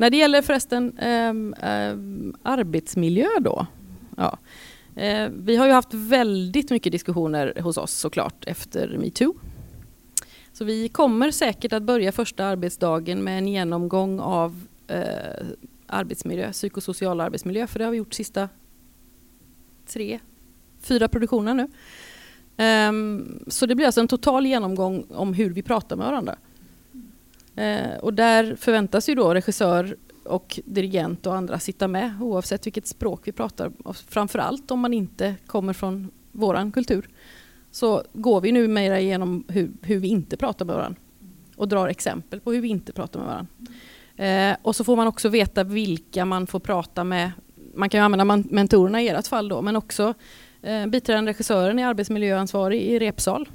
När det gäller förresten eh, eh, arbetsmiljö då. Ja. Eh, vi har ju haft väldigt mycket diskussioner hos oss såklart efter metoo. Så vi kommer säkert att börja första arbetsdagen med en genomgång av eh, arbetsmiljö, psykosocial arbetsmiljö, för det har vi gjort sista tre, fyra produktioner nu. Um, så det blir alltså en total genomgång om hur vi pratar med varandra. Eh, och där förväntas ju då regissör och dirigent och andra sitta med oavsett vilket språk vi pratar. Framförallt om man inte kommer från våran kultur. Så går vi nu mera igenom hur, hur vi inte pratar med varandra och drar exempel på hur vi inte pratar med varandra. Eh, och så får man också veta vilka man får prata med. Man kan ju använda mentorerna i ert fall då, men också eh, biträdande regissören är arbetsmiljöansvarig i repsal.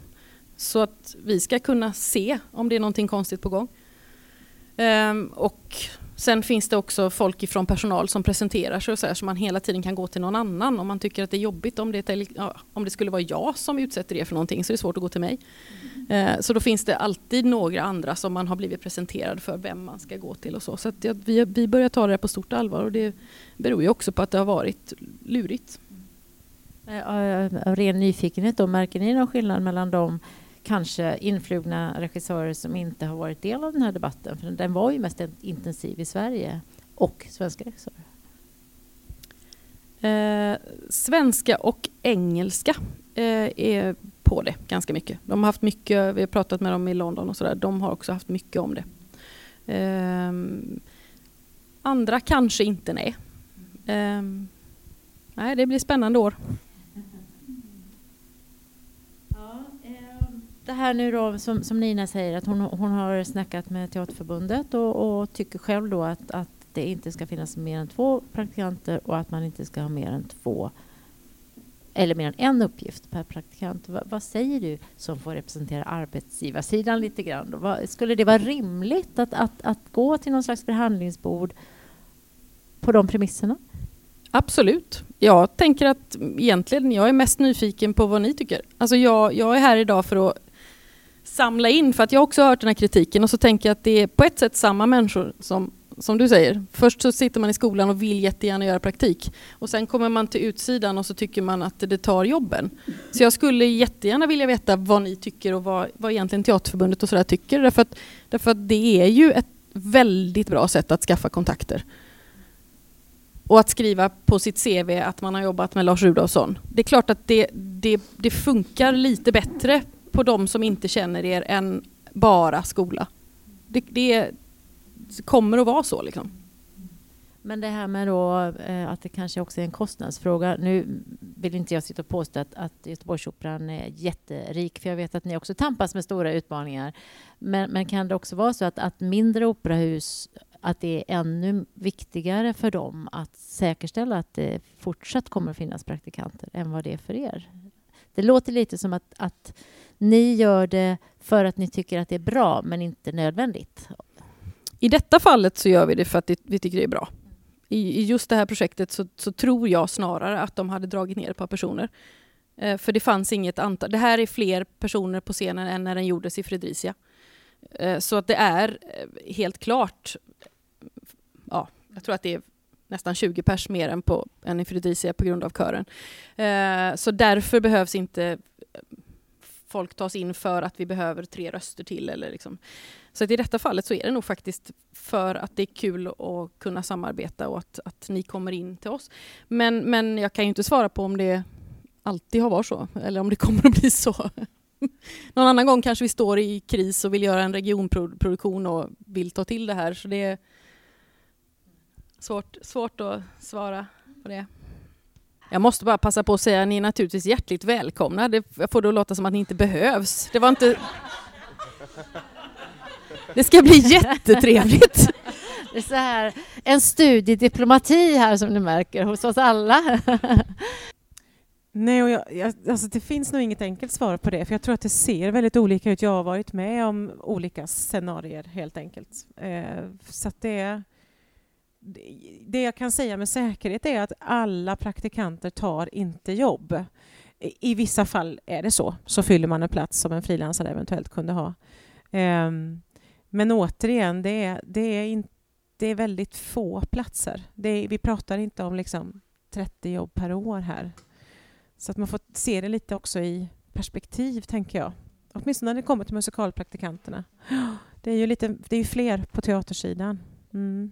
Så att vi ska kunna se om det är någonting konstigt på gång. Ehm, och Sen finns det också folk ifrån personal som presenterar sig och så, här, så man hela tiden kan gå till någon annan om man tycker att det är jobbigt. Om det, är, ja, om det skulle vara jag som utsätter er för någonting så är det svårt att gå till mig. Ehm, så då finns det alltid några andra som man har blivit presenterad för vem man ska gå till och så. Så ja, vi, vi börjar ta det på stort allvar och det beror ju också på att det har varit lurigt. Eh, av ren nyfikenhet då, märker ni någon skillnad mellan de kanske influgna regissörer som inte har varit del av den här debatten. För den var ju mest intensiv i Sverige och svenska regissörer. Eh, svenska och engelska eh, är på det ganska mycket. De har haft mycket, vi har pratat med dem i London och sådär, de har också haft mycket om det. Eh, andra kanske inte, nej. Eh, nej, det blir spännande år. Det här nu då som, som Nina säger att hon, hon har snackat med Teaterförbundet och, och, tycker själv då att, att det inte ska finnas mer än två praktikanter och att man inte ska ha mer än två eller mer än en uppgift per praktikant. Va, vad säger du som får representera arbetsgivarsidan lite grann? Va, skulle det vara rimligt att, att, att gå till någon slags förhandlingsbord på de premisserna? Absolut. Jag tänker att egentligen, jag är mest nyfiken på vad ni tycker. Alltså jag, jag är här idag för att samla in, för att jag också har hört den här kritiken och så tänker jag att det är på ett sätt samma människor som, som du säger. Först så sitter man i skolan och vill jättegärna göra praktik och sen kommer man till utsidan och så tycker man att det tar jobben. Så jag skulle jättegärna vilja veta vad ni tycker och vad, vad egentligen Teaterförbundet och sådär tycker därför att, därför att det är ju ett väldigt bra sätt att skaffa kontakter. Och att skriva på sitt CV att man har jobbat med Lars Rudolfsson. Det är klart att det, det, det funkar lite bättre på de som inte känner er än bara skola. Det, det kommer att vara så liksom. Men det här med då, eh, att det kanske också är en kostnadsfråga. Nu vill inte jag sitta och påstå att, att Göteborgsoperan är jätterik, för jag vet att ni också tampas med stora utmaningar. Men, men kan det också vara så att, att mindre operahus, att det är ännu viktigare för dem att säkerställa att det fortsatt kommer att finnas praktikanter än vad det är för er? Det låter lite som att, att ni gör det för att ni tycker att det är bra, men inte nödvändigt. I detta fallet så gör vi det för att vi tycker det är bra. I, i just det här projektet så, så, tror jag snarare att de hade dragit ner ett par personer. Eh, för det fanns inget antal. Det här är fler personer på scenen än när den gjordes i Fredricia. Eh, så att det är eh, helt klart, ja, jag tror att det är nästan 20 pers mer än, på, än i Fredricia på grund av kören. Eh, så därför behövs inte folk tas in för att vi behöver tre röster till. Eller liksom. Så att i detta fallet så är det nog faktiskt för att det är kul att kunna samarbeta och att, att ni kommer in till oss. Men, men jag kan ju inte svara på om det alltid har varit så, eller om det kommer att bli så. Någon annan gång kanske vi står i kris och vill göra en regionproduktion och vill ta till det här. Så det är svårt, svårt att svara på det. Jag måste bara passa på att säga att ni är naturligtvis hjärtligt välkomna. Det, jag får att låta som att ni inte behövs. Det var inte... Det ska bli jättetrevligt. Det är så här, en studiediplomati här som ni märker hos oss alla. Nej, och jag, jag, alltså det finns nog inget enkelt svar på det, för jag tror att det ser väldigt olika ut. Jag har varit med om olika scenarier helt enkelt. Eh, så att det det jag kan säga med säkerhet är att alla praktikanter tar inte jobb. I vissa fall är det så. Så fyller man en plats som en frilansare eventuellt kunde ha. Um, men återigen, det är, det är in, det är väldigt få platser. Det är, vi pratar inte om liksom 30 jobb per år här. Så att man får se det lite också i perspektiv, tänker jag. Åtminstone när det kommer till musikalpraktikanterna. Det är ju lite, det är fler på teatersidan. Mm.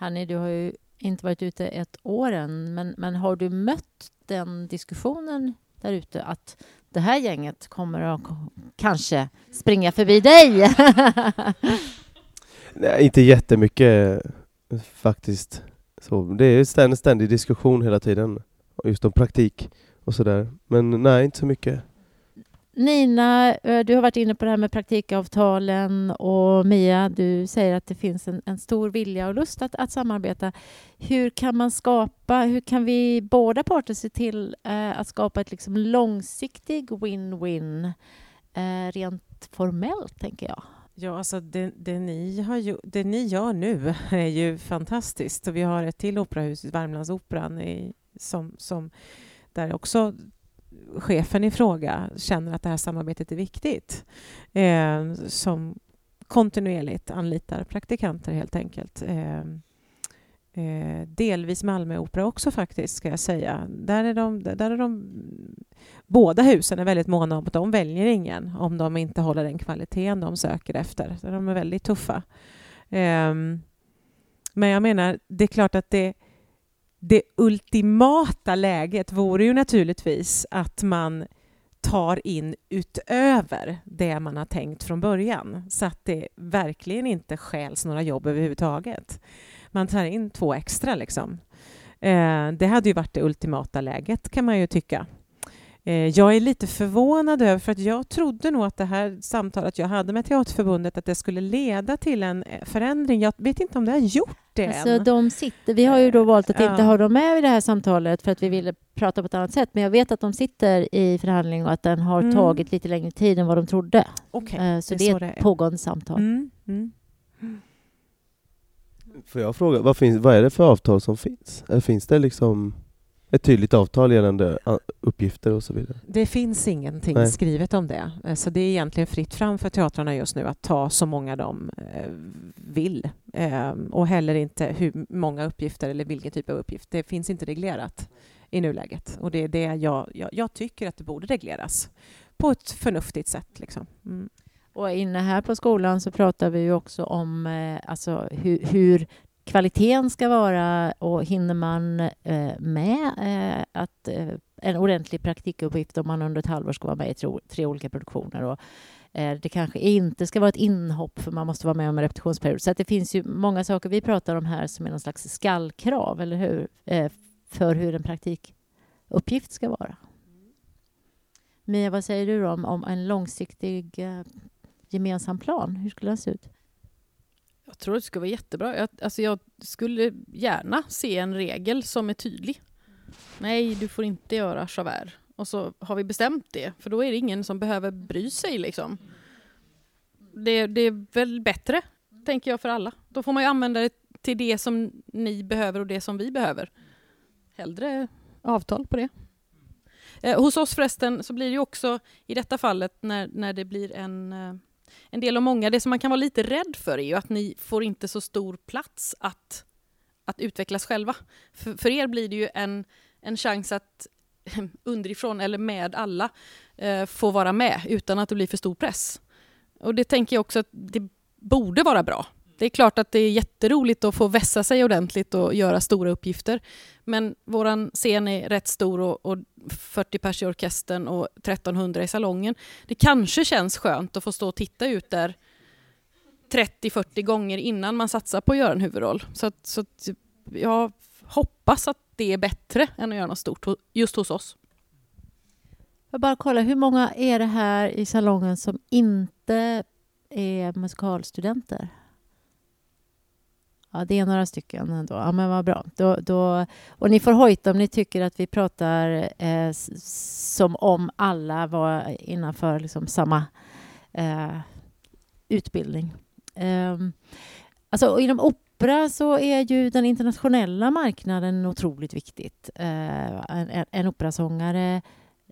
Hanni, du har ju inte varit ute ett år än, men, men har du mött den diskussionen där ute att det här gänget kommer att kanske springa förbi dig? Nej, inte jättemycket faktiskt. Så det är en ständig diskussion hela tiden, just om praktik och sådär. Men nej, inte så mycket. Nina, eh, du har varit inne på det här med praktikavtalen och Mia, du säger att det finns en, en stor vilja och lust att, att, samarbeta. Hur kan man skapa, hur kan vi båda parter se till eh, att skapa ett liksom långsiktig win-win eh, rent formellt, tänker jag? Ja, alltså det, det, ni har ju, det ni gör nu är ju fantastiskt. Och vi har ett till operahus, Värmlandsoperan, i, som, som där också chefen i fråga känner att det här samarbetet är viktigt. Eh, som kontinuerligt anlitar praktikanter helt enkelt. Eh, eh, delvis Malmö Opera också faktiskt, ska jag säga. Där är de, där är de, båda husen är väldigt måna om att de väljer ingen om de inte håller den kvaliteten de söker efter. De är väldigt tuffa. Eh, men jag menar, det är klart att det det ultimata läget vore ju naturligtvis att man tar in utöver det man har tänkt från början så att det verkligen inte stjäls några jobb överhuvudtaget. Man tar in två extra liksom. Eh, det hade ju varit det ultimata läget kan man ju tycka. Eh, jag är lite förvånad över, för att jag trodde nog att det här samtalet jag hade med Teaterförbundet att det skulle leda till en eh, förändring. Jag vet inte om det har gjort det alltså, än. De sitter, vi har ju då valt att inte ha dem med i det här samtalet för att vi ville prata på ett annat sätt. Men jag vet att de sitter i förhandling och att den har mm. tagit lite längre tid än vad de trodde. Okay. Eh, så det är, det är ett pågående samtal. Mm. Mm. Får jag fråga, vad, finns, vad är det för avtal som finns? Eller finns det liksom ett tydligt avtal gällande uppgifter och så vidare? Det finns ingenting Nej. skrivet om det. Eh, så det är egentligen fritt fram för teatrarna just nu att ta så många de eh, vill. Ehm, och heller inte hur många uppgifter eller vilken typ av uppgift. Det finns inte reglerat i nuläget. Och det är det jag, jag, jag tycker att det borde regleras på ett förnuftigt sätt. Liksom. Mm. Och inne här på skolan så pratar vi ju också om eh, alltså hur, hur kvaliteten ska vara och hinner man eh, med eh, att eh, en ordentlig praktikuppgift om man under ett halvår ska vara med i tre, tre olika produktioner. Och, eh, det kanske inte ska vara ett inhopp för man måste vara med om en repetitionsperiod. Så att det finns ju många saker vi pratar om här som är någon slags skallkrav, eller hur? Eh, för hur en praktikuppgift ska vara. Mia, vad säger du om, om en långsiktig eh, gemensam plan? Hur skulle den se ut? Jag tror det skulle vara jättebra. Jag, alltså jag skulle gärna se en regel som är tydlig. Nej, du får inte göra javert. Och så har vi bestämt det, för då är det ingen som behöver bry sig. Liksom. Det, det är väl bättre, tänker jag, för alla. Då får man ju använda det till det som ni behöver och det som vi behöver. Hellre avtal på det. Eh, hos oss förresten så blir det också i detta fallet när, när det blir en eh, en del av många, det som man kan vara lite rädd för är ju att ni får inte så stor plats att, att utvecklas själva. För, för er blir det ju en, en chans att underifrån eller med alla eh, få vara med utan att det blir för stor press. Och det tänker jag också att det borde vara bra. Det är klart att det är jätteroligt att få vässa sig ordentligt och göra stora uppgifter. Men vår scen är rätt stor och, och 40 pers i orkestern och 1300 i salongen. Det kanske känns skönt att få stå och titta ut där 30-40 gånger innan man satsar på att göra en huvudroll. Så, att, så att jag hoppas att det är bättre än att göra något stort just hos oss. Jag bara kolla, hur många är det här i salongen som inte är musikalstudenter? Ja, det är några stycken ändå. Ja, men vad bra. Då, då, och ni får hojta om ni tycker att vi pratar eh, som om alla var innanför liksom, samma eh, utbildning. Eh, alltså, inom opera så är ju den internationella marknaden otroligt viktigt. Eh, en, en operasångare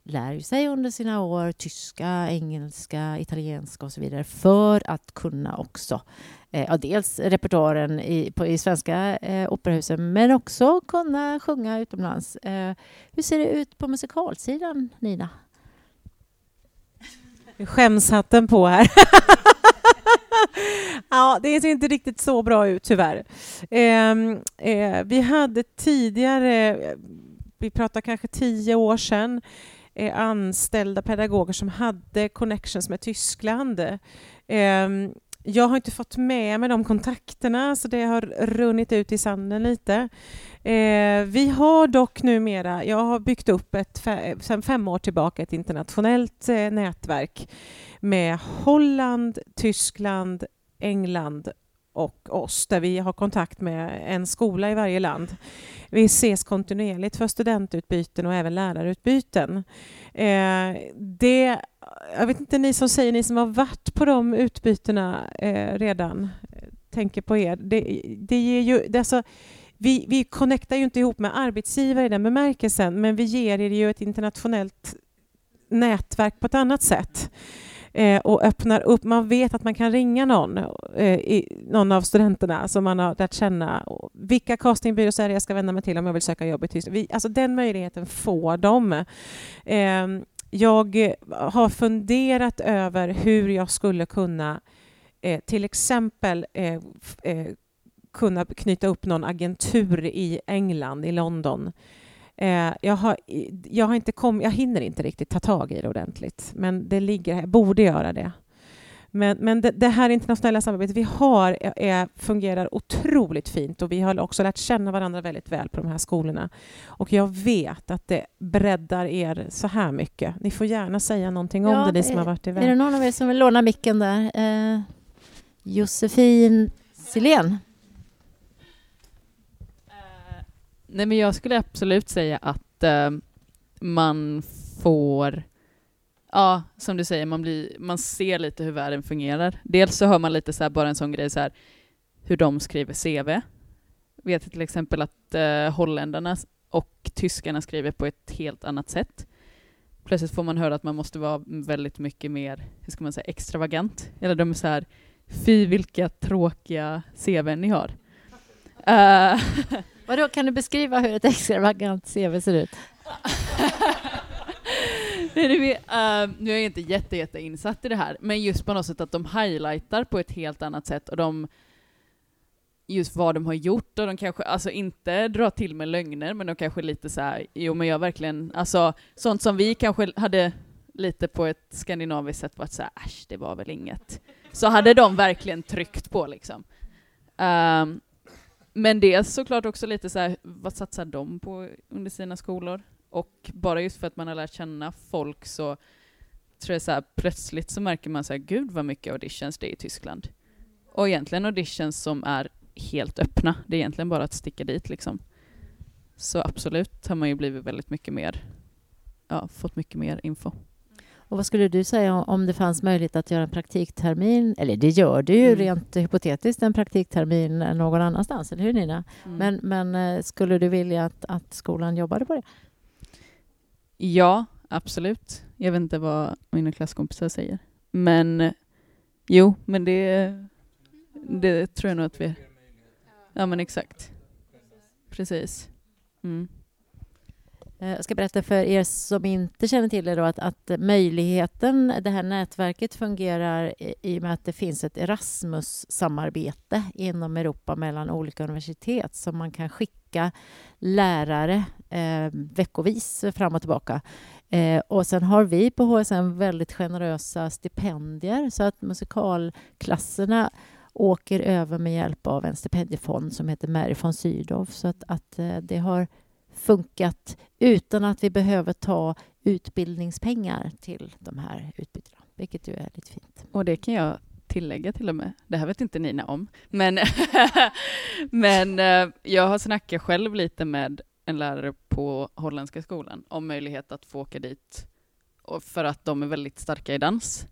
lär ju sig under sina år tyska, engelska, italienska och så vidare för att kunna också eh, ja, dels repertoaren i, på, i svenska eh, operahusen men också kunna sjunga utomlands. Eh, hur ser det ut på musikalsidan, Nina? Skämshatten på här. ja, det ser inte riktigt så bra ut tyvärr. Eh, eh, vi hade tidigare, eh, vi pratar kanske tio år sedan, eh, anställda pedagoger som hade connections med Tyskland. Ehm, jag har inte fått med mig de kontakterna, så det har runnit ut i sanden lite. Eh, vi har dock numera, jag har byggt upp ett, sedan fem år tillbaka ett internationellt eh, nätverk med Holland, Tyskland, England och oss, där vi har kontakt med en skola i varje land. Vi ses kontinuerligt för studentutbyten och även lärarutbyten. Eh, det, jag vet inte, ni som säger, ni som har varit på de utbytena eh, redan, eh, tänker på er. Det, det ger ju, det alltså, vi, vi connectar ju inte ihop med arbetsgivare i den bemärkelsen, men vi ger er ju ett internationellt nätverk på ett annat sätt eh, och öppnar upp. Man vet att man kan ringa någon, eh, i, någon av studenterna som man har lärt känna. Vilka castingbyråer är det jag ska vända mig till om jag vill söka jobb i Tyskland? Vi, alltså den möjligheten får de. Eh, jag har funderat över hur jag skulle kunna eh, till exempel eh, eh kunna knyta upp någon agentur i England, i London. Eh, jag, har, jag, har inte kom, jag hinner inte riktigt ta tag i det ordentligt, men det ligger här. Jag borde göra det. Men, men det, det, här internationella samarbetet vi har är, fungerar otroligt fint och vi har också lärt känna varandra väldigt väl på de här skolorna. Och jag vet att det breddar er så här mycket. Ni får gärna säga någonting om det, ni som har varit iväg. Är det någon av er som vill låna micken där? Eh, Josefin Silén? Nej, men jag skulle absolut säga att eh, man får Ja, som du säger, man, blir, man ser lite hur världen fungerar. Dels så hör man lite så här, bara en sån grej så här, hur de skriver CV. Vet till exempel att eh, holländarna och tyskarna skriver på ett helt annat sätt. Plötsligt får man höra att man måste vara väldigt mycket mer, hur ska man säga, extravagant. Eller de är så här, fy vilka tråkiga CV ni har. Uh, Vadå, kan du beskriva hur ett extravagant CV ser ut? Nej, uh, nu är jag inte jätte, jätte insatt i det här, men just på något sätt att de highlightar på ett helt annat sätt och de just vad de har gjort och de kanske, alltså inte drar till med lögner, men de kanske lite så här, jo men jag verkligen, alltså sånt som vi kanske hade lite på ett skandinaviskt sätt varit så här, äsch, det var väl inget. Så hade de verkligen tryckt på liksom. Um, men det är såklart också lite så här, vad satsar de på under sina skolor? Och bara just för att man har lärt känna folk så tror jag så här, plötsligt så märker man så här, gud vad mycket auditions det är i Tyskland. Och egentligen auditions som är helt öppna. Det är egentligen bara att sticka dit liksom. Så absolut har man ju blivit väldigt mycket mer, ja, fått mycket mer info. Och vad skulle du säga om det fanns möjlighet att göra en praktiktermin? Eller det gör det ju mm. rent hypotetiskt, en praktiktermin någon annanstans, eller hur Nina? Mm. Men, men eh, skulle du vilja att, att skolan jobbade på det? Ja, absolut. Jag vet inte vad mina klasskompisar säger. Men jo, men det, det tror jag nog att vi... Ja, men exakt. Precis. Mm. Eh, jag ska berätta för er som inte känner till det då att, att möjligheten, det här nätverket fungerar i och med att det finns ett Erasmus-samarbete inom Europa mellan olika universitet som man kan skicka lärare eh, veckovis fram och tillbaka. Eh, och sen har vi på HSM väldigt generösa stipendier så att musikalklasserna åker över med hjälp av en stipendiefond som heter Mary von Sydow. Så att, att eh, det har funkat utan att vi behöver ta utbildningspengar till de här utbytena, vilket ju är lite fint. Och det kan jag tillägga till och med. Det här vet inte Nina om, men, men eh, jag har snackat själv lite med en lärare på Holländska skolan om möjlighet att få åka dit för att de är väldigt starka i dans.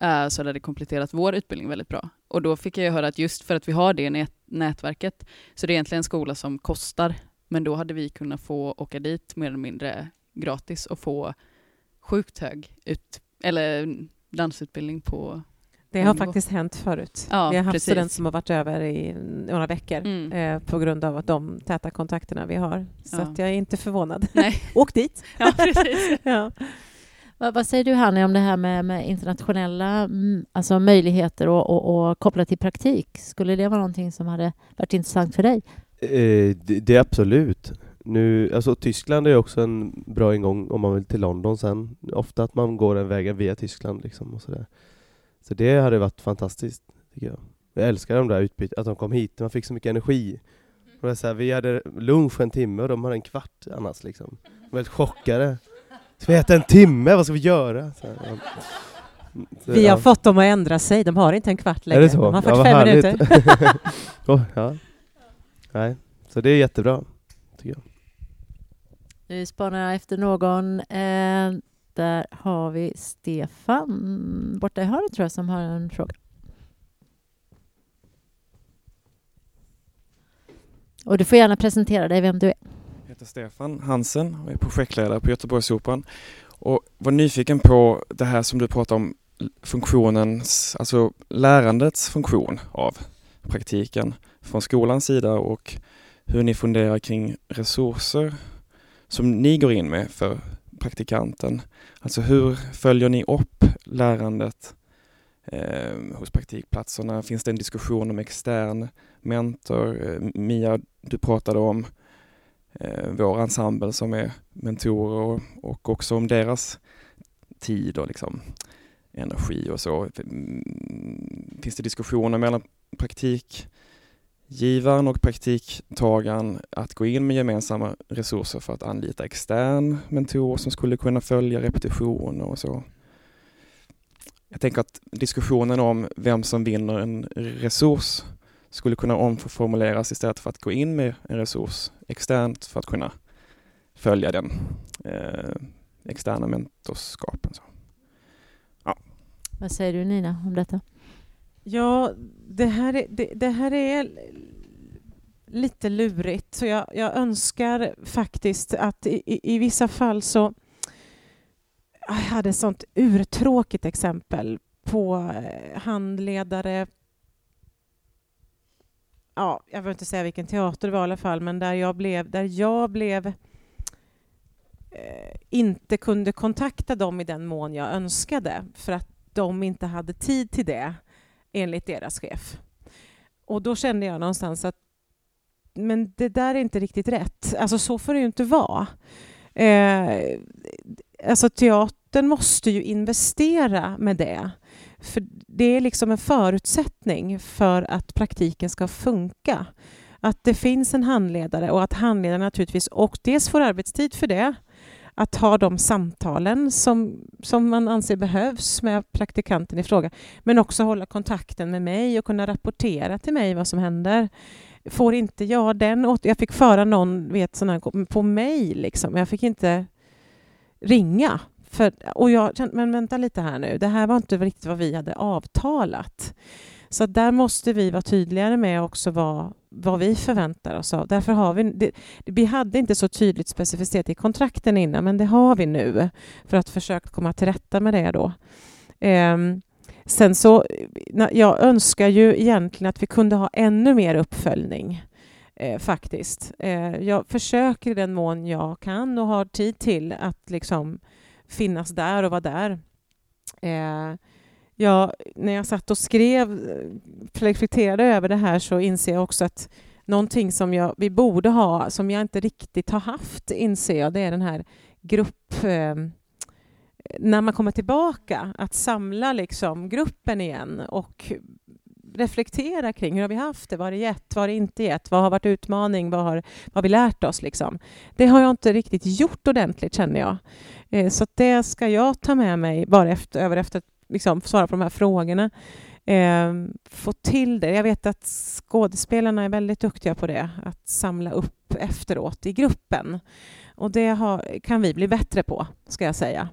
Så så hade kompletterat vår utbildning väldigt bra. Och då fick jag höra att just för att vi har det nätverket så det är egentligen en skola som kostar men då hade vi kunnat få åka dit mer eller mindre gratis och få sjukt hög ut, eller dansutbildning på Det har faktiskt hänt förut. Ja, Vi har haft precis. studenter som har varit över i några veckor Mm. eh, på grund av att de täta kontakterna vi har. Så Ja. att jag är inte förvånad. Nej. Åk dit! Ja, precis. ja. Vad, vad säger du Hanni om det här med, med internationella mm, alltså möjligheter och, och, och kopplat till praktik? Skulle det vara någonting som hade varit intressant för dig? Eh, det, det är absolut. Nu, alltså Tyskland är också en bra ingång om man vill till London sen. Ofta att man går den vägen via Tyskland liksom och sådär. Så det hade varit fantastiskt, tycker jag. Jag älskar de där utbytena, att de kom hit, man fick så mycket energi. Och det är så här, vi hade lunch en timme och de hade en kvart annars liksom. De var helt chockade. Ska vi äta en timme? Vad ska vi göra? Så här, ja. Så, Vi har ja. fått dem att ändra sig. De har inte en kvart längre. De har Ja, vad 45 härligt. minuter. oh, ja. Nej, så det är jättebra, tycker jag. Nu spanar jag efter någon. Eh, där har vi Stefan borta i hörnet tror jag som har en fråga. Och du får gärna presentera dig, vem du är. Jag heter Stefan Hansen och är projektledare på Göteborgsoperan. Och var nyfiken på det här som du pratar om, funktionens, alltså lärandets funktion av praktiken från skolans sida och hur ni funderar kring resurser som ni går in med för praktikanten. Alltså hur följer ni upp lärandet eh, hos praktikplatserna? Finns det en diskussion om extern mentor? Eh, Mia, du pratade om eh, vår ensemble som är mentorer och, och också om deras tid och liksom energi och så. Mm, finns det diskussioner mellan givaren och praktiktagaren att gå in med gemensamma resurser för att anlita extern mentor som skulle kunna följa repetitioner och så? Jag tänker att diskussionen om vem som vinner en resurs skulle kunna omformuleras istället för att gå in med en resurs externt för att kunna följa den eh, externa mentorskapen. Så. Vad säger du Nina om detta? Ja, det här är, det, det här är lite lurigt. Så jag, jag önskar faktiskt att i, i, i vissa fall så... Jag hade ett sånt urtråkigt exempel på eh, handledare Ja, jag behöver inte säga vilken teater det var i alla fall, men där jag blev, där jag blev eh, inte kunde kontakta dem i den mån jag önskade för att de inte hade tid till det enligt deras chef. Och då kände jag någonstans att men det där är inte riktigt rätt. Alltså så får det ju inte vara. Eh, alltså teatern måste ju investera med det. För det är liksom en förutsättning för att praktiken ska funka. Att det finns en handledare och att handledaren naturligtvis och dels får arbetstid för det att ha de samtalen som, som man anser behövs med praktikanten i fråga. Men också hålla kontakten med mig och kunna rapportera till mig vad som händer. Får inte jag den åt... Jag fick föra någon vet, sån här, på mig, liksom. Jag fick inte ringa. För, och jag kände, men vänta lite här nu, det här var inte riktigt vad vi hade avtalat. Så där måste vi vara tydligare med också vad, vad vi förväntar oss av. Därför har vi, det, vi hade inte så tydligt specificerat i kontrakten innan, men det har vi nu för att försöka komma till rätta med det då. Um, sen så, jag önskar ju egentligen att vi kunde ha ännu mer uppföljning. Eh, faktiskt. Eh, jag försöker i den mån jag kan och har tid till att liksom finnas där och vara där. Eh, Ja, när jag satt och skrev, reflekterade över det här så inser jag också att någonting som jag, vi borde ha, som jag inte riktigt har haft, inser jag, det är den här grupp... Eh, när man kommer tillbaka, att samla liksom gruppen igen och reflektera kring hur har vi haft det, vad har det gett, vad har det inte gett, vad har varit utmaning, vad har, vad har vi lärt oss? Liksom. Det har jag inte riktigt gjort ordentligt känner jag. Eh, så det ska jag ta med mig bara efter, över efter liksom, svara på de här frågorna. Eh, få till det. Jag vet att skådespelarna är väldigt duktiga på det, att samla upp efteråt i gruppen. Och det har, kan vi bli bättre på, ska jag säga.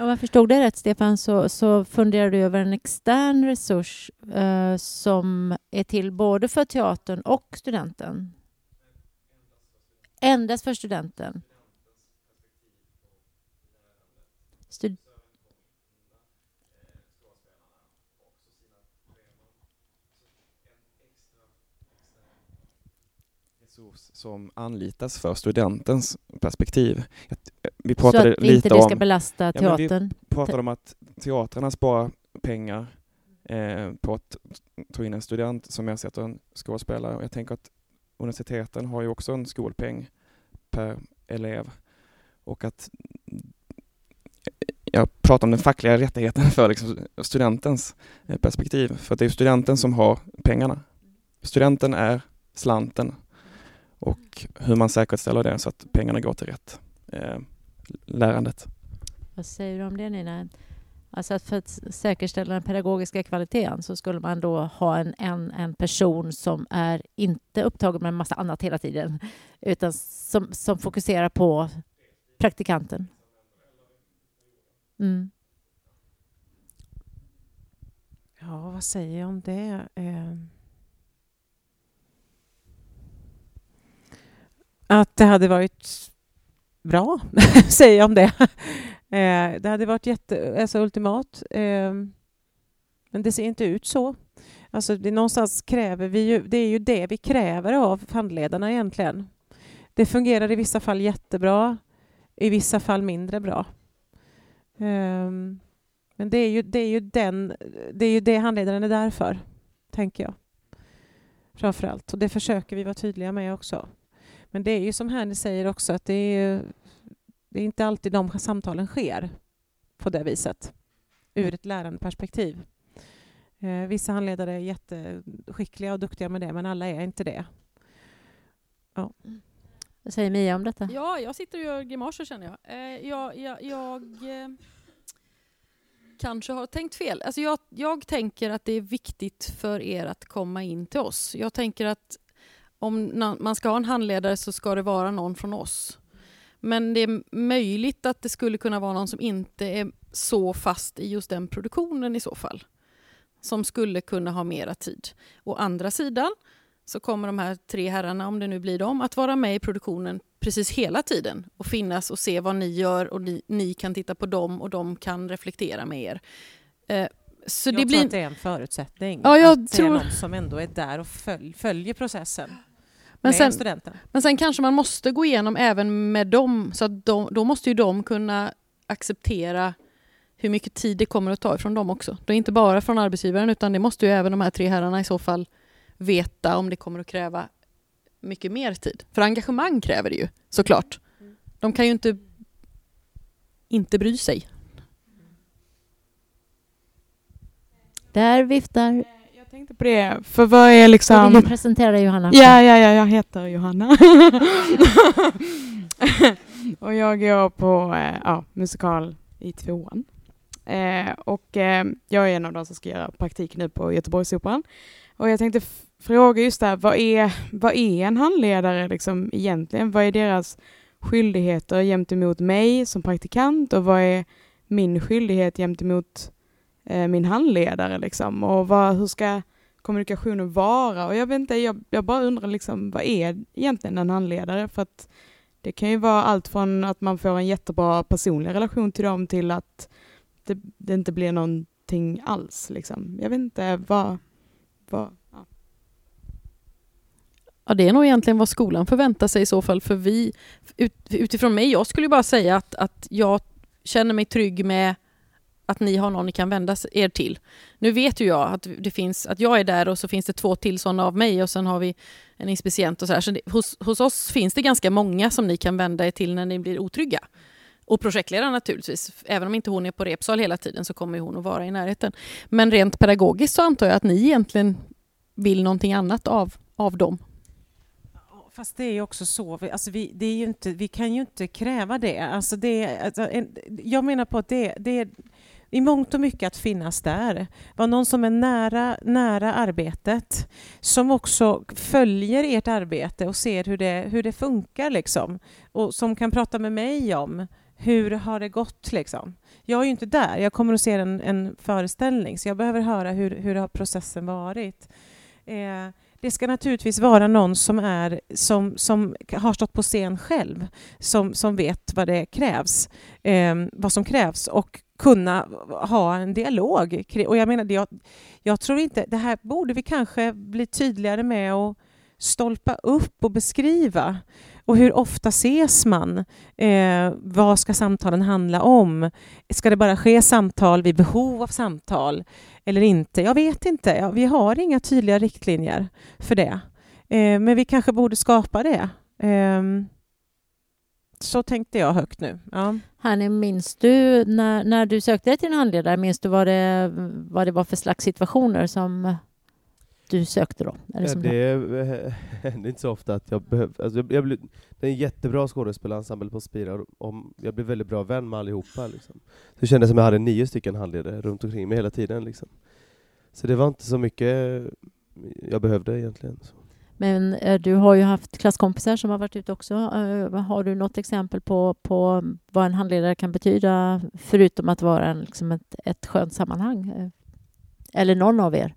Om jag förstod dig rätt, Stefan, så, så funderar du över en extern resurs eh, som är till både för teatern och studenten? Endast för studenten? Stud- som anlitas för studentens perspektiv. Jag- Vi så pratade att inte lite ska om, belasta Ja, men vi- teatern. pratade om att teatrarna sparar pengar eh, på att ta in en student som ersätter en skådespelare. Jag tänker att universiteten har ju också en skolpeng per elev. Och att jag pratar om den fackliga rättigheten för liksom studentens eh, perspektiv. För att det är studenten som har pengarna. Studenten är slanten och hur man säkerställer det så att pengarna går till rätt eh, lärandet. Vad säger du om det Nina? Alltså att för att säkerställa den pedagogiska kvaliteten så skulle man då ha en, en, en person som är inte upptagen med en massa annat hela tiden utan som, som fokuserar på praktikanten. Mm. Ja, vad säger jag om det? Eh, Att det hade varit bra, säger jag om det. Eh, Det hade varit jätte, alltså ultimat. Eh, Men det ser inte ut så. Alltså det, någonstans kräver vi ju, det är ju det vi kräver av handledarna egentligen. Det fungerar i vissa fall jättebra, i vissa fall mindre bra. Ehm, men det är ju, det är ju, den, det, är ju det handledaren är där för, tänker jag. Framför allt. Och det försöker vi vara tydliga med också. Men det är ju som här ni säger också att det är, ju- det är inte alltid de samtalen sker på det viset ur ett lärandeperspektiv. Eh, vissa handledare är jätteskickliga och duktiga med det men alla är inte det. Vad säger Mia om detta? Ja, jag sitter och gör grimaser känner jag. Eh, jag, jag, jag eh, kanske har tänkt fel. Alltså jag, jag tänker att det är viktigt för er att komma in till oss. Jag tänker att om man ska ha en handledare så ska det vara någon från oss. Men det är möjligt att det skulle kunna vara någon som inte är så fast i just den produktionen i så fall. Som skulle kunna ha mera tid. Å andra sidan så kommer de här tre herrarna, om det nu blir dem, att vara med i produktionen precis hela tiden och finnas och se vad ni gör och ni, ni kan titta på dem och de kan reflektera med er. Eh, så jag det tror blir... att det är en förutsättning. Ja, jag att det tror- är någon som ändå är där och följ, följer processen Men med sen, studenten. men sen kanske man måste gå igenom även med dem, så att de, då måste ju de kunna acceptera hur mycket tid det kommer att ta ifrån dem också. Det är inte bara från arbetsgivaren utan det måste ju även de här tre herrarna i så fall veta om det kommer att kräva mycket mer tid. För engagemang kräver det ju såklart. De kan ju inte inte bry sig. Där viftar... Jag tänkte på det, för vad är Vill liksom... du presentera dig Johanna? Ja, ja, ja, jag heter Johanna. och jag går på eh, ja, musikal i tvåan. Eh, och eh, jag är en av de som ska göra praktik nu på Göteborgsoperan. Och jag tänkte fråga just det här, vad är, vad är en handledare liksom egentligen? Vad är deras skyldigheter gentemot mig som praktikant och vad är min skyldighet gentemot Eh, min handledare liksom? Och vad, hur ska kommunikationen vara? Och jag vet inte, jag, jag bara undrar liksom, vad är egentligen en handledare? För att det kan ju vara allt från att man får en jättebra personlig relation till dem till att det, det inte blir någonting alls. Liksom. Jag vet inte vad... vad ja. Ja, det är nog egentligen vad skolan förväntar sig i så fall. För vi, ut, utifrån mig, jag skulle bara säga att, att jag känner mig trygg med att ni har någon ni kan vända er till. Nu vet ju jag att, det finns, att jag är där och så finns det två till sådana av mig och sen har vi en inspicient och så här. Så det, hos, hos oss finns det ganska många som ni kan vända er till när ni blir otrygga. Och projektledaren naturligtvis. Även om inte hon är på repsal hela tiden så kommer hon att vara i närheten. Men rent pedagogiskt så antar jag att ni egentligen vill någonting annat av, av dem. Fast det är ju också så, vi, alltså vi, det är ju inte, vi kan ju inte kräva det. Alltså det alltså en, jag menar på att det, det är i mångt och mycket att finnas där. Vara någon som är nära, nära arbetet, som också följer ert arbete och ser hur det, hur det funkar liksom. Och som kan prata med mig om hur har det gått liksom. Jag är ju inte där, jag kommer att se en, en föreställning så jag behöver höra hur, hur har processen varit. Eh, det ska naturligtvis vara någon som, är, som, som har stått på scen själv, som, som vet vad det krävs, eh, vad som krävs och kunna ha en dialog. Och jag menar, jag, jag tror inte, det här borde vi kanske bli tydligare med att stolpa upp och beskriva. Och hur ofta ses man? Eh, vad ska samtalen handla om? Ska det bara ske samtal vid behov av samtal eller inte? Jag vet inte. Ja, vi har inga tydliga riktlinjer för det. Eh, men vi kanske borde skapa det. Eh, så tänkte jag högt nu. Ja. Hanni, minns du när, när du sökte dig till en handledare, minns du vad det, vad det var för slags situationer som du sökte då? Eller som det händer inte så ofta att jag behöver... Alltså jag, jag det är en jättebra skådespelarensemble på Spira, och jag blev väldigt bra vän med allihopa. Liksom. Så det kändes som jag hade nio stycken handledare runt omkring mig hela tiden. Liksom. Så det var inte så mycket jag behövde egentligen. Så. Men eh, du har ju haft klasskompisar som har varit ute också. Eh, har du något exempel på, på vad en handledare kan betyda förutom att vara en, liksom ett, ett skönt sammanhang? Eh, eller någon av er?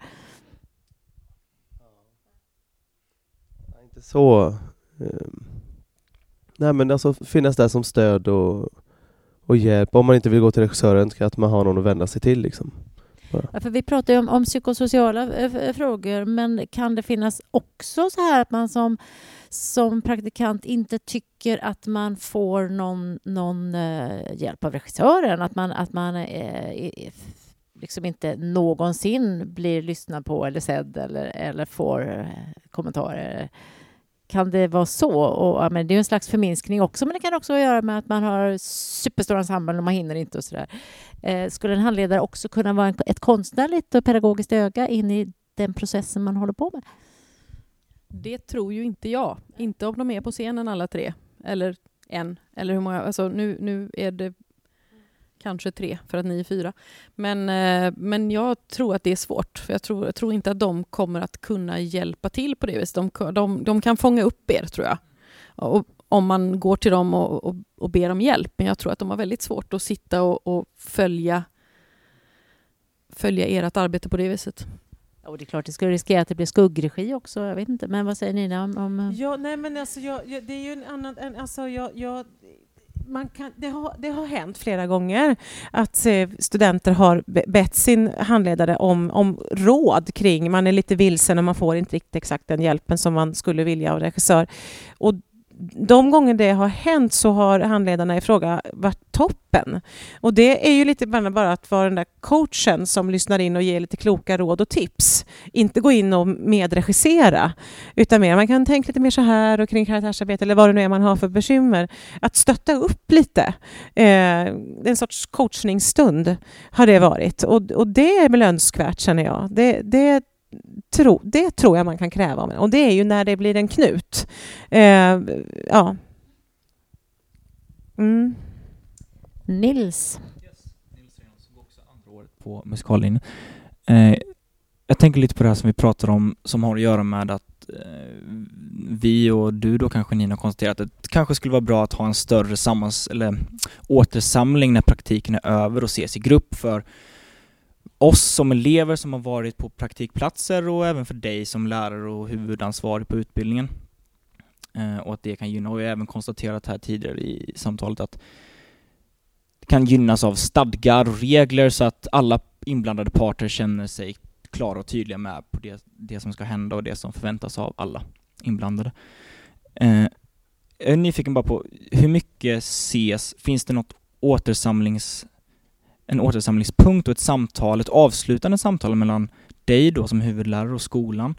Inte så... Ehm, nej men alltså finnas där som stöd och, och hjälp. Om man inte vill gå till regissören, ska att man har någon att vända sig till liksom. Ja, för vi pratar ju om, om psykosociala eh, eh, frågor, men kan det finnas också så här att man som, som praktikant inte tycker att man får någon, någon eh, hjälp av regissören? Att man, att man eh, liksom inte någonsin blir lyssnad på eller sedd eller, eller får eh, kommentarer? Kan det vara så? Och, ja, men det är en slags förminskning också, men det kan också ha att göra med att man har superstora ensemblen och man hinner inte och sådär. Eh, skulle en handledare också kunna vara en, ett konstnärligt och pedagogiskt öga in i den processen man håller på med? Det tror ju inte jag. Inte om de är på scenen alla tre. Eller en. Eller hur många. Alltså nu, nu är det kanske tre för att ni är fyra. Men, eh, men jag tror att det är svårt. För jag tror, jag tror inte att de kommer att kunna hjälpa till på det viset. De, de, de kan fånga upp er, tror jag. Och, om man går till dem och, och, och, ber om hjälp. Men jag tror att de har väldigt svårt att sitta och, och följa, följa ert arbete på det viset. Och det är klart, det skulle riskera att det blir skuggregi också. Jag vet inte, men vad säger Nina om... om... Ja, nej men alltså, jag, det är ju en annan... En, alltså, jag, jag, man kan, det, har, det har hänt flera gånger att eh, studenter har bett sin handledare om, om råd kring, man är lite vilsen och man får inte riktigt exakt den hjälpen som man skulle vilja av regissör. Och de gånger det har hänt så har handledarna i fråga varit toppen. Och det är ju lite bara att vara den där coachen som lyssnar in och ger lite kloka råd och tips. Inte gå in och medregissera, utan mer man kan tänka lite mer så här och kring karaktärsarbete eller vad det nu är man har för bekymmer. Att stötta upp lite. Eh, en sorts coachningsstund har det varit och, och det är väl önskvärt känner jag. Det, det tro, det tror jag man kan kräva av Och det är ju när det blir en knut. Eh, ja. Mm. Nils. på musikallinjen. Eh, jag tänker lite på det här som vi pratar om som har att göra med att eh, vi och du då kanske Nina konstaterat att det kanske skulle vara bra att ha en större sammans eller återsamling när praktiken är över och ses i grupp för oss som elever som har varit på praktikplatser och även för dig som lärare och huvudansvarig på utbildningen. Eh, och att det kan gynna, och jag har även konstaterat här tidigare i samtalet att det kan gynnas av stadgar och regler så att alla inblandade parter känner sig klara och tydliga med på det, det som ska hända och det som förväntas av alla inblandade. Eh, jag är nyfiken bara på hur mycket ses, finns det något återsamlings en återsamlingspunkt och ett samtal, ett avslutande samtal mellan dig då som huvudlärare och skolan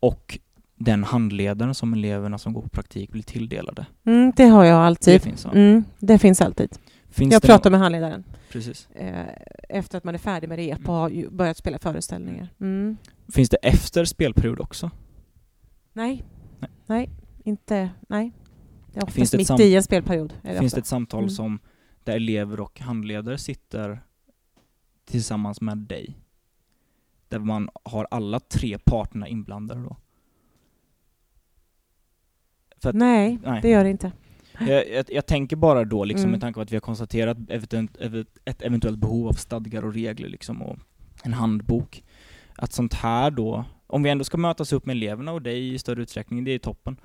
och den handledaren som eleverna som går på praktik blir tilldelade? Mm, det har jag alltid. Det finns, mm, det finns alltid. Finns jag pratar med handledaren. Precis. Eh, efter att man är färdig med rep och har börjat spela föreställningar. Mm. Finns det efter spelperiod också? Nej. Nej, nej inte, nej. Det är oftast mitt i en spelperiod. Det finns ofta. det ett samtal mm. som där elever och handledare sitter tillsammans med dig. Där man har alla tre parterna inblandade då. Att, nej, nej, det gör det inte. Jag, jag, jag tänker bara då, liksom, mm. med tanke på att vi har konstaterat ett eventuellt behov av stadgar och regler liksom, och en handbok, att sånt här då om vi ändå ska mötas upp med eleverna och dig i större utsträckning, det är toppen.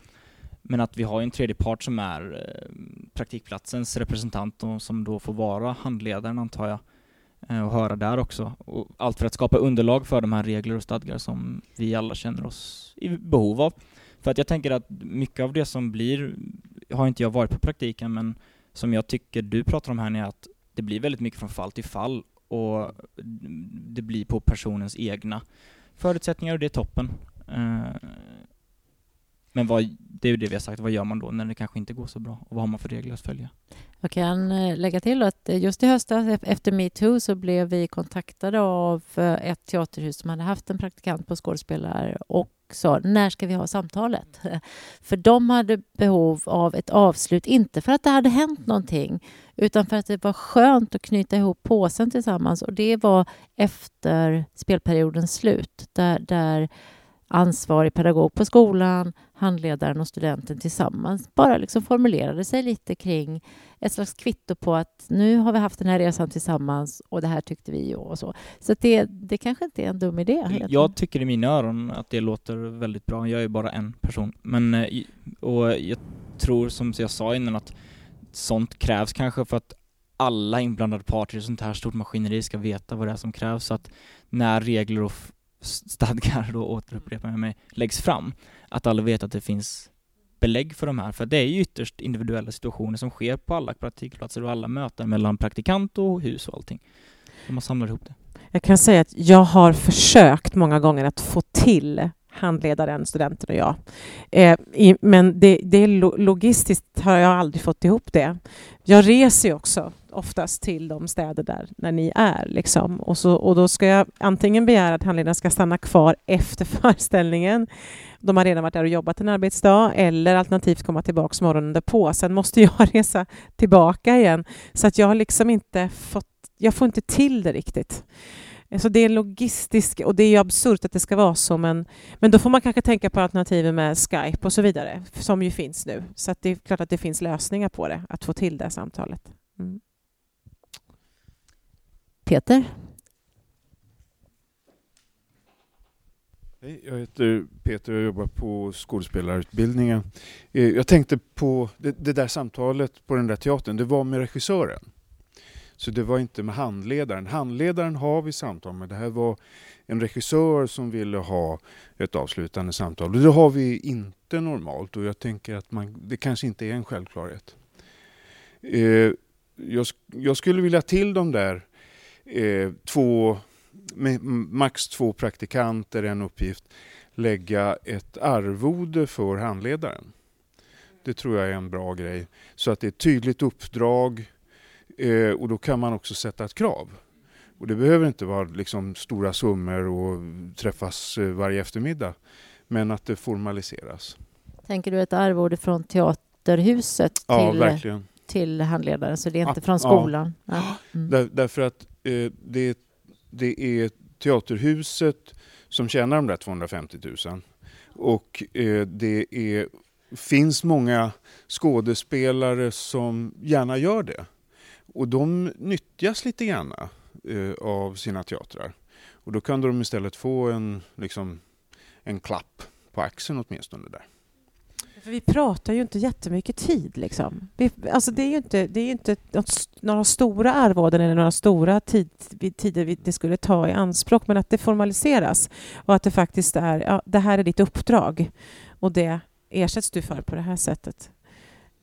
Men att vi har en tredje part som är eh, praktikplatsens representant och som då får vara handledaren antar jag eh, och höra där också. Och allt för att skapa underlag för de här regler och stadgar som vi alla känner oss i behov av. För att jag tänker att mycket av det som blir, har inte jag varit på praktiken, men som jag tycker du pratar om här är att det blir väldigt mycket från fall till fall och det blir på personens egna förutsättningar och det är toppen. Eh, men vad, det är ju det vi har sagt, vad gör man då när det kanske inte går så bra? Och vad har man för regler att följa? Jag kan eh, lägga till att eh, just i höstas efter metoo så blev vi kontaktade av eh, ett teaterhus som hade haft en praktikant på skådespelare och sa när ska vi ha samtalet? För de hade behov av ett avslut, inte för att det hade hänt någonting utan för att det var skönt att knyta ihop påsen tillsammans och det var efter spelperiodens slut där, där ansvarig pedagog på skolan, handledaren och studenten tillsammans bara liksom formulerade sig lite kring ett slags kvitto på att nu har vi haft den här resan tillsammans och det här tyckte vi och så. Så det, det kanske inte är en dum idé. Jag tycker i mina öron att det låter väldigt bra. Jag är bara en person. Men, eh, och jag tror som jag sa innan att sånt krävs kanske för att alla inblandade parter i sånt här stort maskineri ska veta vad det är som krävs. Så att när regler och stadgar, då återupprepar jag mig, läggs fram, att alla vet att det finns belägg för de här. För det är ju ytterst individuella situationer som sker på alla praktikplatser och alla möten mellan praktikant och hus och allting. Så man samlar ihop det. Jag kan säga att jag har försökt många gånger att få till handledaren, studenten och jag. Eh, i, men det, det är logistiskt har jag aldrig fått ihop det. Jag reser ju också oftast till de städer där när ni är. Liksom. Och, så, och då ska jag antingen begära att handledaren ska stanna kvar efter föreställningen. De har redan varit där och jobbat en arbetsdag eller alternativt komma tillbaka morgonen därpå. Sen måste jag resa tillbaka igen. Så att jag har liksom inte fått, jag får inte till det riktigt. Så det är logistiskt och det är ju absurt att det ska vara så men, men då får man kanske tänka på alternativen med Skype och så vidare som ju finns nu. Så att det är klart att det finns lösningar på det, att få till det samtalet. Mm. Peter? Hej, jag heter Peter och jobbar på skådespelarutbildningen. Eh, jag tänkte på det, det där samtalet på den där teatern, det var med regissören. Så det var inte med handledaren. Handledaren har vi samtal med. Det här var en regissör som ville ha ett avslutande samtal. Och det har vi inte normalt och jag tänker att man, det kanske inte är en självklarhet. Eh, jag, jag skulle vilja till de där eh, två max två praktikanter, en uppgift, lägga ett arvode för handledaren. Det tror jag är en bra grej. Så att det är ett tydligt uppdrag eh, och då kan man också sätta ett krav. Och det behöver inte vara liksom stora summor och träffas eh, varje eftermiddag. Men att det formaliseras. Tänker du ett arvode från teaterhuset Ja, till, verkligen. Till handledaren, så det är inte Ja, från skolan? Ja. Mm. Där, därför att eh, det, det är Teaterhuset som tjänar de där 250 000. Och eh, det är, finns många skådespelare som gärna gör det. Och de nyttjas lite grann eh, av sina teatrar. Och då kan de istället få en, liksom, en klapp på axeln åtminstone där. För vi pratar ju inte jättemycket tid. Liksom. Vi, alltså det är ju inte, det är inte något, några stora arvoden eller några stora tid, tider vi- det skulle ta i anspråk, men att det formaliseras och att det faktiskt är, ja, det här är ditt uppdrag och det ersätts du för på det här sättet.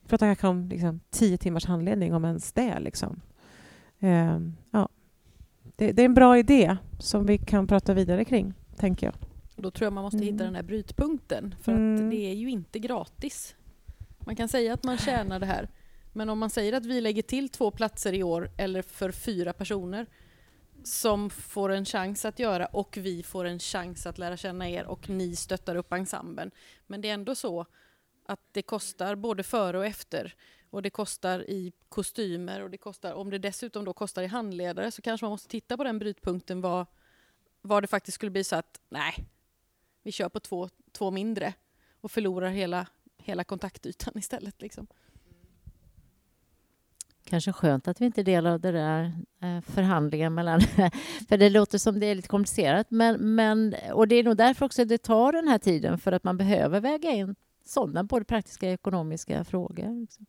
Vi pratar kanske om liksom, tio timmars handledning, om ens det. Liksom. Ehm, ja. det, det är en bra idé som vi kan prata vidare kring, tänker jag. Och Då tror jag man måste hitta Mm. den här brytpunkten. För Mm. att det är ju inte gratis. Man kan säga att man tjänar det här. Men om man säger att vi lägger till två platser i år eller för fyra personer som får en chans att göra och vi får en chans att lära känna er och ni stöttar upp ensemblen. Men det är ändå så att det kostar både före och efter. Och det kostar i kostymer och det kostar, om det dessutom då kostar i handledare så kanske man måste titta på den brytpunkten vad, vad det faktiskt skulle bli så att nej, vi kör på två, två mindre och förlorar hela, hela kontaktytan istället. Liksom. Kanske skönt att vi inte delar det där eh, förhandlingen mellan... för det låter som det är lite komplicerat. Men, men, och det är nog därför också det tar den här tiden, för att man behöver väga in sådana både praktiska och ekonomiska frågor. Liksom.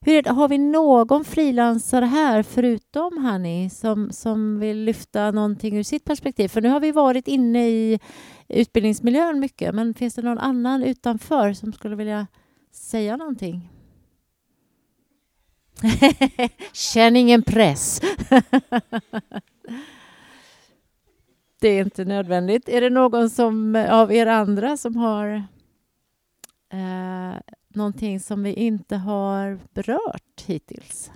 Hur det, har vi någon frilansare här, förutom Hanni, som, som vill lyfta någonting ur sitt perspektiv? För nu har vi varit inne i utbildningsmiljön mycket, men finns det någon annan utanför som skulle vilja säga någonting? Känn ingen press. det är inte nödvändigt. Är det någon som, av er andra som har eh, någonting som vi inte har berört hittills?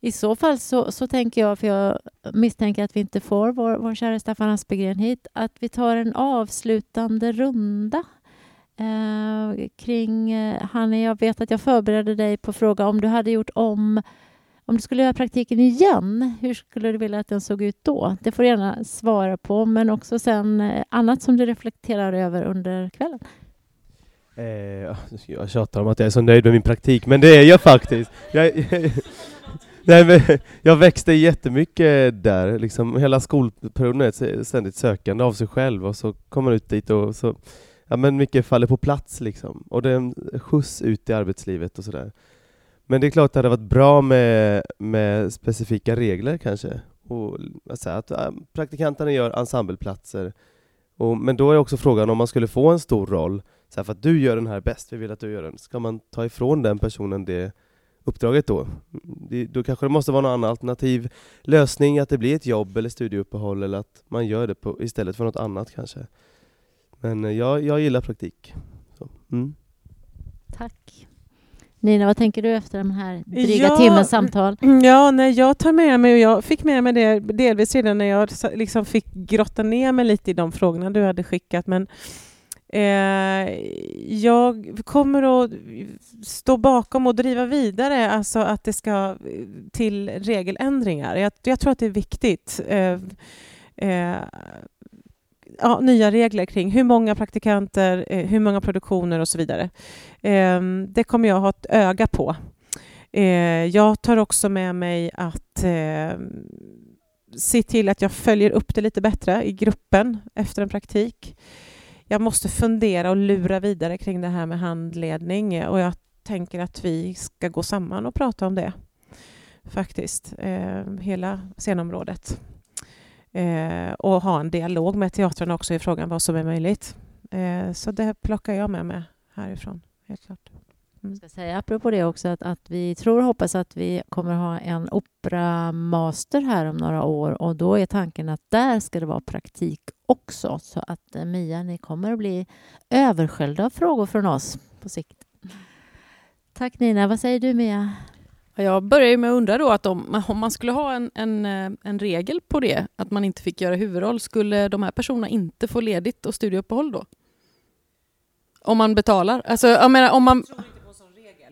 I så fall så, så tänker jag, för jag misstänker att vi inte får vår, vår kära Staffan Aspegren hit, att vi tar en avslutande runda eh, kring... Eh, Hanni, jag vet att jag förberedde dig på fråga om du hade gjort om om du skulle göra praktiken igen, hur skulle du vilja att den såg ut då? Det får du gärna svara på, men också sen eh, annat som du reflekterar över under kvällen. Eh, ah, jag tjatar om att jag är så nöjd med min praktik, men det är jag faktiskt. Jag, nej, men jag växte jättemycket där, liksom hela skolperioden är ett ständigt sökande av sig själv och så kommer man ut dit och så, ja men mycket faller på plats liksom. Och det är en skjuts ut i arbetslivet och sådär. Men det är klart att det hade varit bra med, med specifika regler kanske. Och, alltså, att praktikanterna gör ensembleplatser. Och, men då är också frågan om man skulle få en stor roll, så här, för att du gör den här bäst, vi vill att du gör den. Ska man ta ifrån den personen det uppdraget då? Det, då kanske det måste vara någon annan alternativ lösning, att det blir ett jobb eller studieuppehåll eller att man gör det på, istället för något annat kanske. Men eh, jag, jag gillar praktik. Så, mm. Tack. Nina, vad tänker du efter den här dryga ja, timmens samtal? Ja, nej, jag tar med mig, och jag fick med mig det delvis redan när jag liksom fick grotta ner mig lite i de frågorna du hade skickat, men eh, jag kommer att stå bakom och driva vidare, alltså att det ska till regeländringar. Jag, jag tror att det är viktigt. Eh, eh, ja, nya regler kring hur många praktikanter, eh, hur många produktioner och så vidare. Eh, det kommer jag ha ett öga på. Eh, jag tar också med mig att ehm, se till att jag följer upp det lite bättre i gruppen efter en praktik. Jag måste fundera och lura vidare kring det här med handledning eh, och jag tänker att vi ska gå samman och prata om det faktiskt, eh, hela scenområdet eh, och ha en dialog med teatrarna också i frågan vad som är möjligt. Eh, så det plockar jag med mig härifrån, helt klart. Mm. Jag ska säga apropå det också att, att vi tror och hoppas att vi kommer ha en operamaster här om några år och då är tanken att där ska det vara praktik också så att eh, Mia, ni kommer att bli översköljda av frågor från oss på sikt. Tack Nina, vad säger du Mia? Jag börjar med att undra då att om, om man skulle ha en, en, eh, en, regel på det, att man inte fick göra huvudroll, skulle de här personerna inte få ledigt och studieuppehåll då? Om man betalar? Alltså, jag menar, om man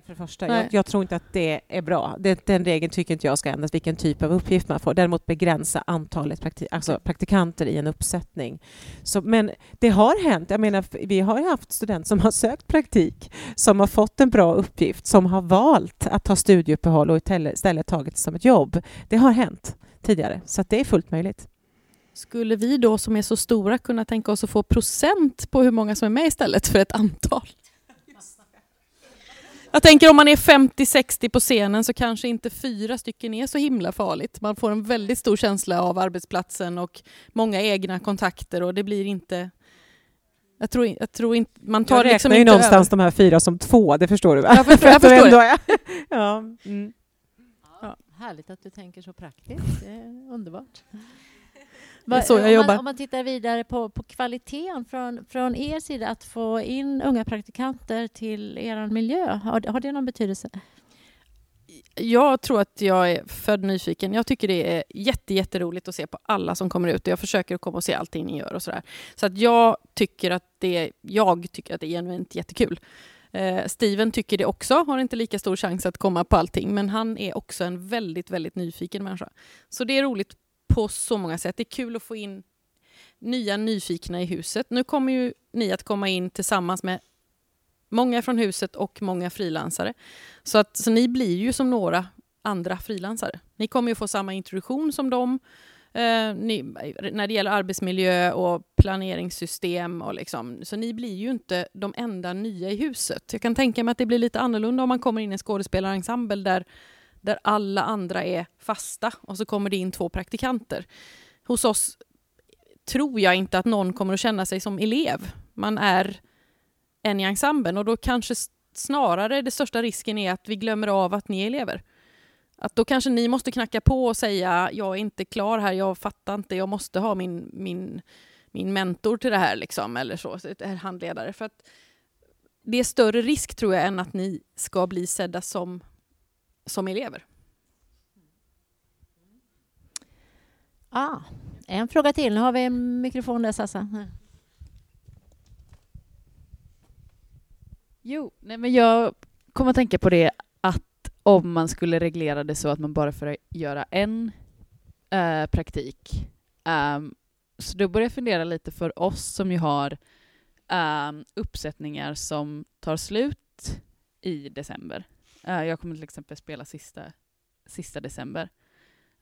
för det första. Jag, jag, tror inte att det är bra. Det, den regeln tycker inte jag ska ändras, vilken typ av uppgift man får. Däremot begränsa antalet prakti alltså praktikanter i en uppsättning. Så, men det har hänt. Jag menar, vi har haft studenter som har sökt praktik, som har fått en bra uppgift, som har valt att ta studieuppehåll och istället tagit det som ett jobb. Det har hänt tidigare, så det är fullt möjligt. Skulle vi då som är så stora kunna tänka oss att få procent på hur många som är med istället för ett antal? Jag tänker om man är 50-60 på scenen så kanske inte fyra stycken är så himla farligt. Man får en väldigt stor känsla av arbetsplatsen och många egna kontakter och det blir inte jag tror, jag tror inte, man tar jag liksom räknar ju någonstans över. de här fyra som två, det förstår du va? Jag förstår, jag förstår det. ja. Mm. ja. Härligt att du tänker så praktiskt, det är underbart. Är så jag jobbar. Om man, om man tittar vidare på, på kvaliteten från, från er sida, att få in unga praktikanter till er miljö, har, har det någon betydelse? Jag tror att jag är född nyfiken. Jag tycker det är jätte, jätteroligt att se på alla som kommer ut och jag försöker komma och se allting ni gör och sådär. Så att jag tycker att det, jag tycker att det är genuint jättekul. Eh, Steven tycker det också, har inte lika stor chans att komma på allting, men han är också en väldigt, väldigt nyfiken människa. Så det är roligt på så många sätt. Det är kul att få in nya nyfikna i huset. Nu kommer ju ni att komma in tillsammans med Många från huset och många frilansare. Så, att, så ni blir ju som några andra frilansare. Ni kommer ju få samma introduktion som dem eh, ni, när det gäller arbetsmiljö och planeringssystem. Och liksom. Så ni blir ju inte de enda nya i huset. Jag kan tänka mig att det blir lite annorlunda om man kommer in i en skådespelarensemble där, där alla andra är fasta och så kommer det in två praktikanter. Hos oss tror jag inte att någon kommer att känna sig som elev. Man är en i ensemblen och då kanske snarare det största risken är att vi glömmer av att ni är elever. Att då kanske ni måste knacka på och säga jag är inte klar här, jag fattar inte, jag måste ha min, min, min mentor till det här liksom, eller så, handledare. För att det är större risk tror jag än att ni ska bli sedda som, som elever. Ah, en fråga till. Nu har vi en mikrofon där, Sassa. Jo, nej men jag kommer att tänka på det att om man skulle reglera det så att man bara får göra en äh, praktik. Um, så då börjar jag fundera lite för oss som ju har um, uppsättningar som tar slut i december. Uh, jag kommer till exempel spela sista, sista december.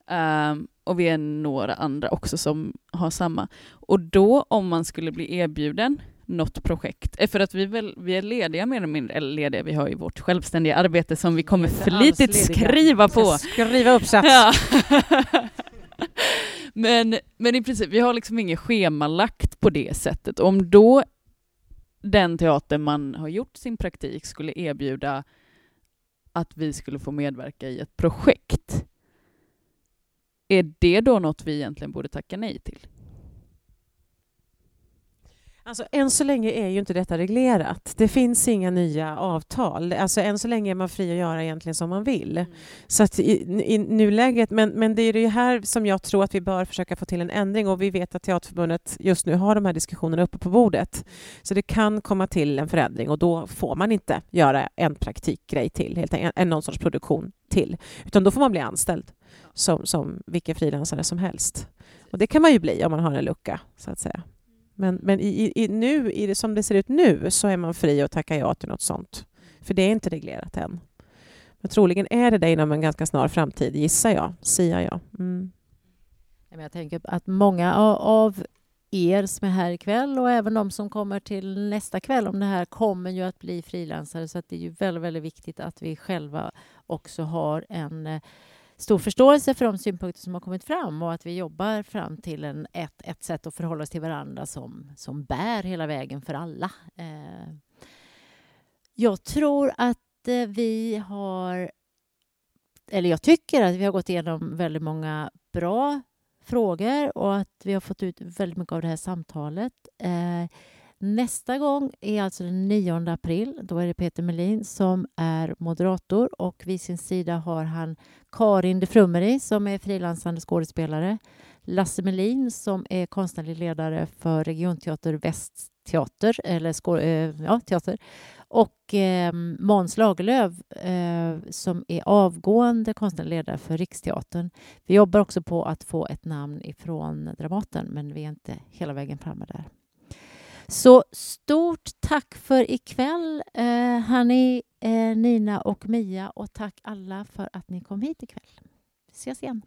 Um, och vi är några andra också som har samma. Och då om man skulle bli erbjuden något projekt, eh, för att vi, väl, vi är lediga mer eller mindre, eller lediga, vi har ju vårt självständiga arbete som vi kommer flitigt skriva på. Skriva uppsats. Ja. men, men i princip, vi har liksom inget schemalagt på det sättet. Om då den teater man har gjort sin praktik skulle erbjuda att vi skulle få medverka i ett projekt, är det då något vi egentligen borde tacka nej till? Alltså, än så länge är ju inte detta reglerat. Det finns inga nya avtal. Alltså, än så länge är man fri att göra egentligen som man vill. Mm. Så att i, i, nuläget, men, men det är det här som jag tror att vi bör försöka få till en ändring och vi vet att Teaterförbundet just nu har de här diskussionerna uppe på bordet. Så det kan komma till en förändring och då får man inte göra en praktikgrej till, helt enkelt, en någon sorts produktion till, utan då får man bli anställd som, som vilken frilansare som helst. Och det kan man ju bli om man har en lucka, så att säga. Men, men i, i, nu, i det, som det ser ut nu så är man fri att tacka ja till något sånt. För det är inte reglerat än. Men troligen är det det inom en ganska snar framtid, gissar jag. Siar jag. Mm. Jag tänker att många av er som är här ikväll och även de som kommer till nästa kväll om det här kommer ju att bli frilansare så att det är ju väldigt, väldigt viktigt att vi själva också har en eh, stor förståelse för de synpunkter som har kommit fram och att vi jobbar fram till en, ett, ett sätt att förhålla oss till varandra som, som bär hela vägen för alla. Eh, jag tror att eh, vi har... Eller jag tycker att vi har gått igenom väldigt många bra frågor och att vi har fått ut väldigt mycket av det här samtalet. Eh, Nästa gång är alltså den 9 april. Då är det Peter Melin som är moderator och vid sin sida har han Karin de Frummeri som är frilansande skådespelare, Lasse Melin som är konstnärlig ledare för Regionteater Västteater, eller skå, eh, ja, teater, och eh, Måns Lagerlöf eh, som är avgående konstnärlig ledare för Riksteatern. Vi jobbar också på att få ett namn ifrån Dramaten, men vi är inte hela vägen framme där. Så stort tack för ikväll, eh, Hanni, eh, Nina och Mia och tack alla för att ni kom hit ikväll. Vi ses igen.